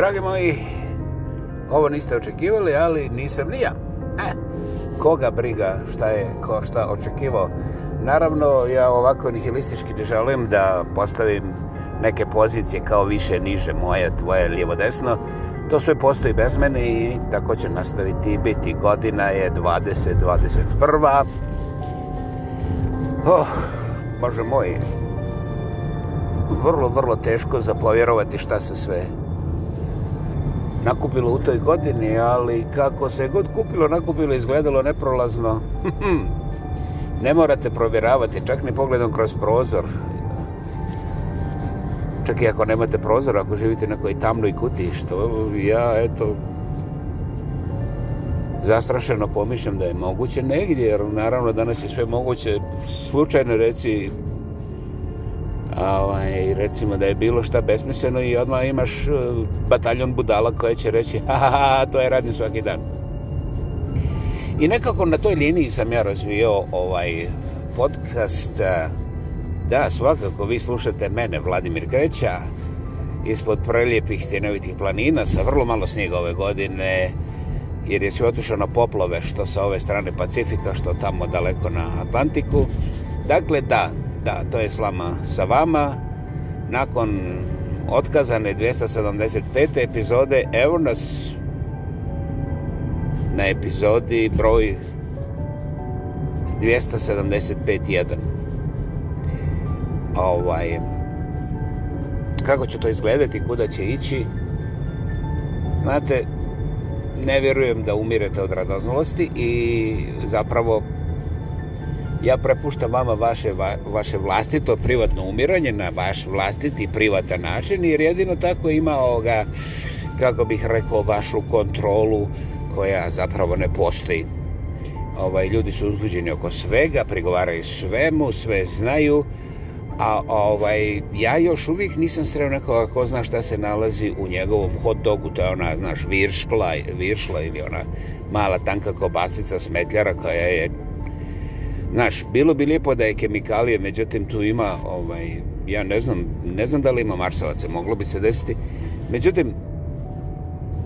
Dragi moji, ovo niste očekivali, ali nisam ni ja. E, koga briga šta je, ko šta očekivao. Naravno, ja ovako nihilistički ne želim da postavim neke pozicije kao više, niže, moje, tvoje, lijevo, desno. To sve postoji bez mene i tako će nastaviti biti. Godina je 2021. Oh, bože moj, vrlo, vrlo teško za povjerovati šta se sve nakupilo u toj godini, ali kako se god kupilo, nakupilo, izgledalo neprolazno. ne morate provjeravati, čak ni pogledom kroz prozor. Čak i ako nemate prozor, ako živite na kojoj tamnoj kuti, što ja, eto, zastrašeno pomišljam da je moguće negdje, jer naravno danas je sve moguće. Slučajno reci, ovaj, recimo da je bilo šta besmisleno i odmah imaš e, bataljon budala koja će reći ha, ha, ha, to je radim svaki dan. I nekako na toj liniji sam ja razvio ovaj podcast. E, da, svakako vi slušate mene, Vladimir Kreća, ispod prelijepih stjenovitih planina sa vrlo malo snijega ove godine, jer je se otišao na poplove što sa ove strane Pacifika, što tamo daleko na Atlantiku. Dakle, da, Da, to je slama sa vama. Nakon otkazane 275. epizode, evo nas na epizodi broj 275.1. Ovaj, kako će to izgledati, kuda će ići? Znate, ne vjerujem da umirete od radoznalosti i zapravo ja prepuštam vama vaše, va, vaše vlastito privatno umiranje na vaš vlastiti privatan način, jer jedino tako ima ovoga, kako bih rekao, vašu kontrolu koja zapravo ne postoji. Ovaj, ljudi su uzbuđeni oko svega, prigovaraju svemu, sve znaju, a ovaj, ja još uvijek nisam sreo nekoga ko zna šta se nalazi u njegovom hot dogu, to je ona, znaš, viršla, viršla ili ona mala tanka kobasica smetljara koja je Znaš, bilo bi lijepo da je kemikalije, međutim tu ima, ovaj, ja ne znam, ne znam da li ima marsovaca, moglo bi se desiti. Međutim,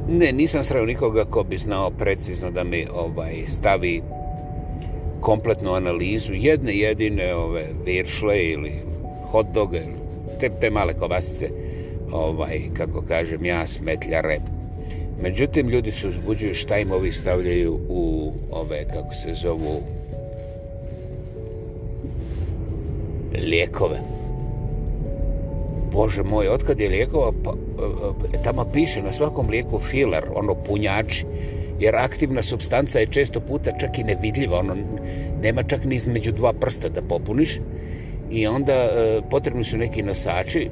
ne, nisam sreo nikoga ko bi znao precizno da mi ovaj stavi kompletnu analizu jedne jedine ove viršle ili hot doga, te, te male kobasice, ovaj, kako kažem ja, smetljare. Međutim, ljudi se uzbuđuju šta im ovi stavljaju u ove, kako se zovu, lijekove. Bože moj, otkad je lijekova, pa, e, e, tamo piše na svakom lijeku filler, ono punjači, jer aktivna substanca je često puta čak i nevidljiva, ono nema čak ni između dva prsta da popuniš i onda e, potrebni su neki nosači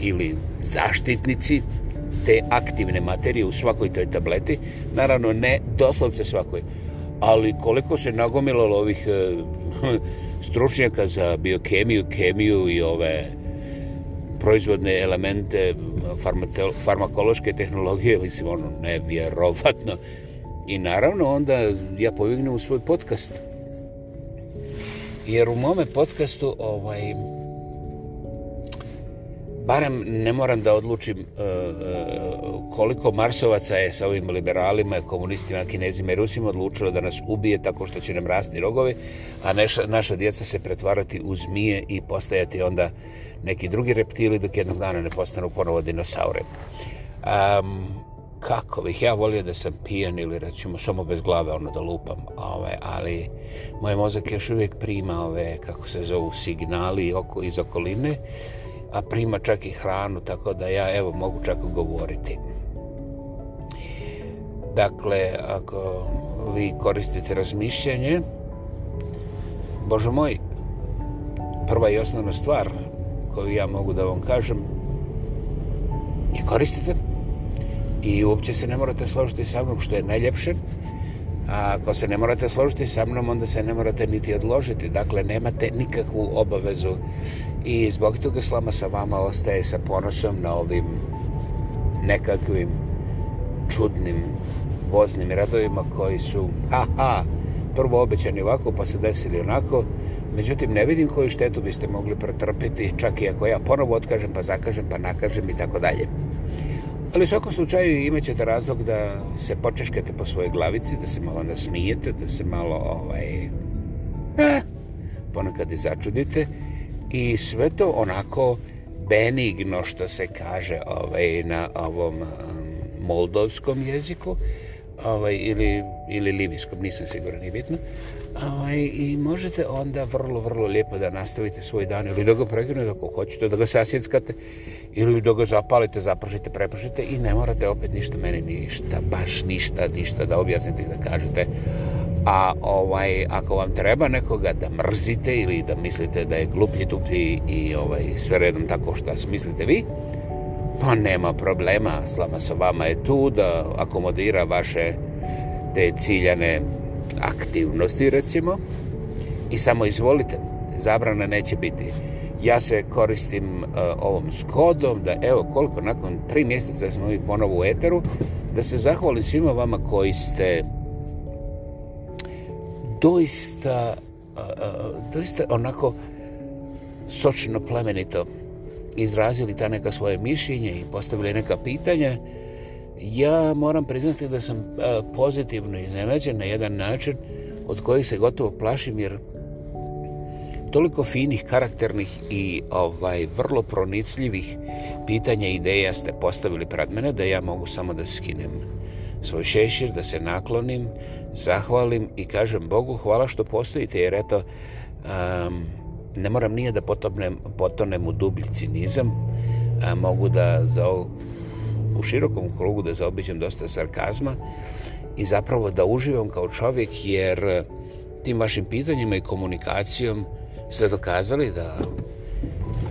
ili zaštitnici te aktivne materije u svakoj toj tableti, naravno ne doslovce svakoj, ali koliko se nagomilalo ovih e, stručnjaka za biokemiju, kemiju i ove proizvodne elemente farmakološke tehnologije, mislim, ono, nevjerovatno. I naravno, onda ja povignem u svoj podcast. Jer u mome podcastu, ovaj, barem ne moram da odlučim uh, koliko marsovaca je sa ovim liberalima, komunistima, kinezima i rusima odlučilo da nas ubije tako što će nam rasti rogovi, a neša, naša djeca se pretvarati u zmije i postajati onda neki drugi reptili dok jednog dana ne postanu ponovo dinosaure. Um, kako bih ja volio da sam pijan ili recimo samo bez glave ono da lupam, ove, ali moj mozak još uvijek prima ove, kako se zovu, signali oko, iz okoline, a prima čak i hranu, tako da ja evo mogu čak govoriti. Dakle, ako vi koristite razmišljanje, Bože moj, prva i osnovna stvar koju ja mogu da vam kažem je koristite i uopće se ne morate složiti sa mnom što je najljepše, a ako se ne morate složiti sa mnom, onda se ne morate niti odložiti. Dakle, nemate nikakvu obavezu. I zbog toga slama sa vama ostaje sa ponosom na ovim nekakvim čudnim voznim radovima koji su ha ha prvo obećani ovako pa se desili onako. Međutim ne vidim koju štetu biste mogli pretrpiti čak i ako ja ponovo otkažem pa zakažem pa nakažem i tako dalje. Ali u svakom slučaju imat ćete razlog da se počeškate po svojoj glavici, da se malo nasmijete, da se malo ovaj, eh, ponekad i začudite. I sve to onako benigno što se kaže ovaj, na ovom um, moldovskom jeziku ovaj, ili, ili libijskom, nisam siguran, nije bitno. Ovaj, I možete onda vrlo, vrlo lijepo da nastavite svoj dan ili da ga prekinete ako hoćete, da ga sasjeckate ili da ga zapalite, zapršite, prepršite i ne morate opet ništa meni ništa, baš ništa, ništa da objasnite i da kažete. A ovaj, ako vam treba nekoga da mrzite ili da mislite da je gluplji tupi i ovaj, sve redom tako što mislite vi, pa nema problema, slama sa vama je tu da akomodira vaše te ciljane aktivnosti, recimo, i samo izvolite, zabrana neće biti. Ja se koristim uh, ovom skodom da, evo, koliko nakon tri mjeseca smo mi ponovo u Eteru, da se zahvalim svima vama koji ste doista, uh, doista onako sočno plemenito izrazili ta neka svoje mišljenje i postavili neka pitanja, ja moram priznati da sam e, pozitivno iznenađen na jedan način od kojih se gotovo plašim jer toliko finih, karakternih i ovaj vrlo pronicljivih pitanja i ideja ste postavili pred mene da ja mogu samo da skinem svoj šešir, da se naklonim, zahvalim i kažem Bogu hvala što postojite jer eto um, ne moram nije da potopnem, potonem u dublji cinizam, a mogu da za, u širokom krugu da zaobiđem dosta sarkazma i zapravo da uživam kao čovjek jer e, tim vašim pitanjima i komunikacijom ste dokazali da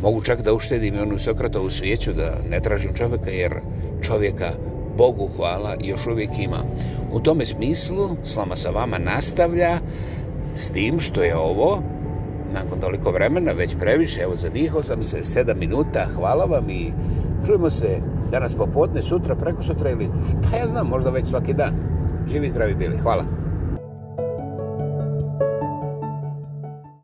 mogu čak da uštedim i onu Sokratovu svijeću da ne tražim čovjeka jer čovjeka Bogu hvala još uvijek ima. U tome smislu Slama sa vama nastavlja s tim što je ovo nakon toliko vremena, već previše, evo zadihao sam se, sedam minuta, hvala vam i čujemo se danas popodne, sutra, preko sutra ili šta ja znam, možda već svaki dan. Živi zdravi bili, hvala.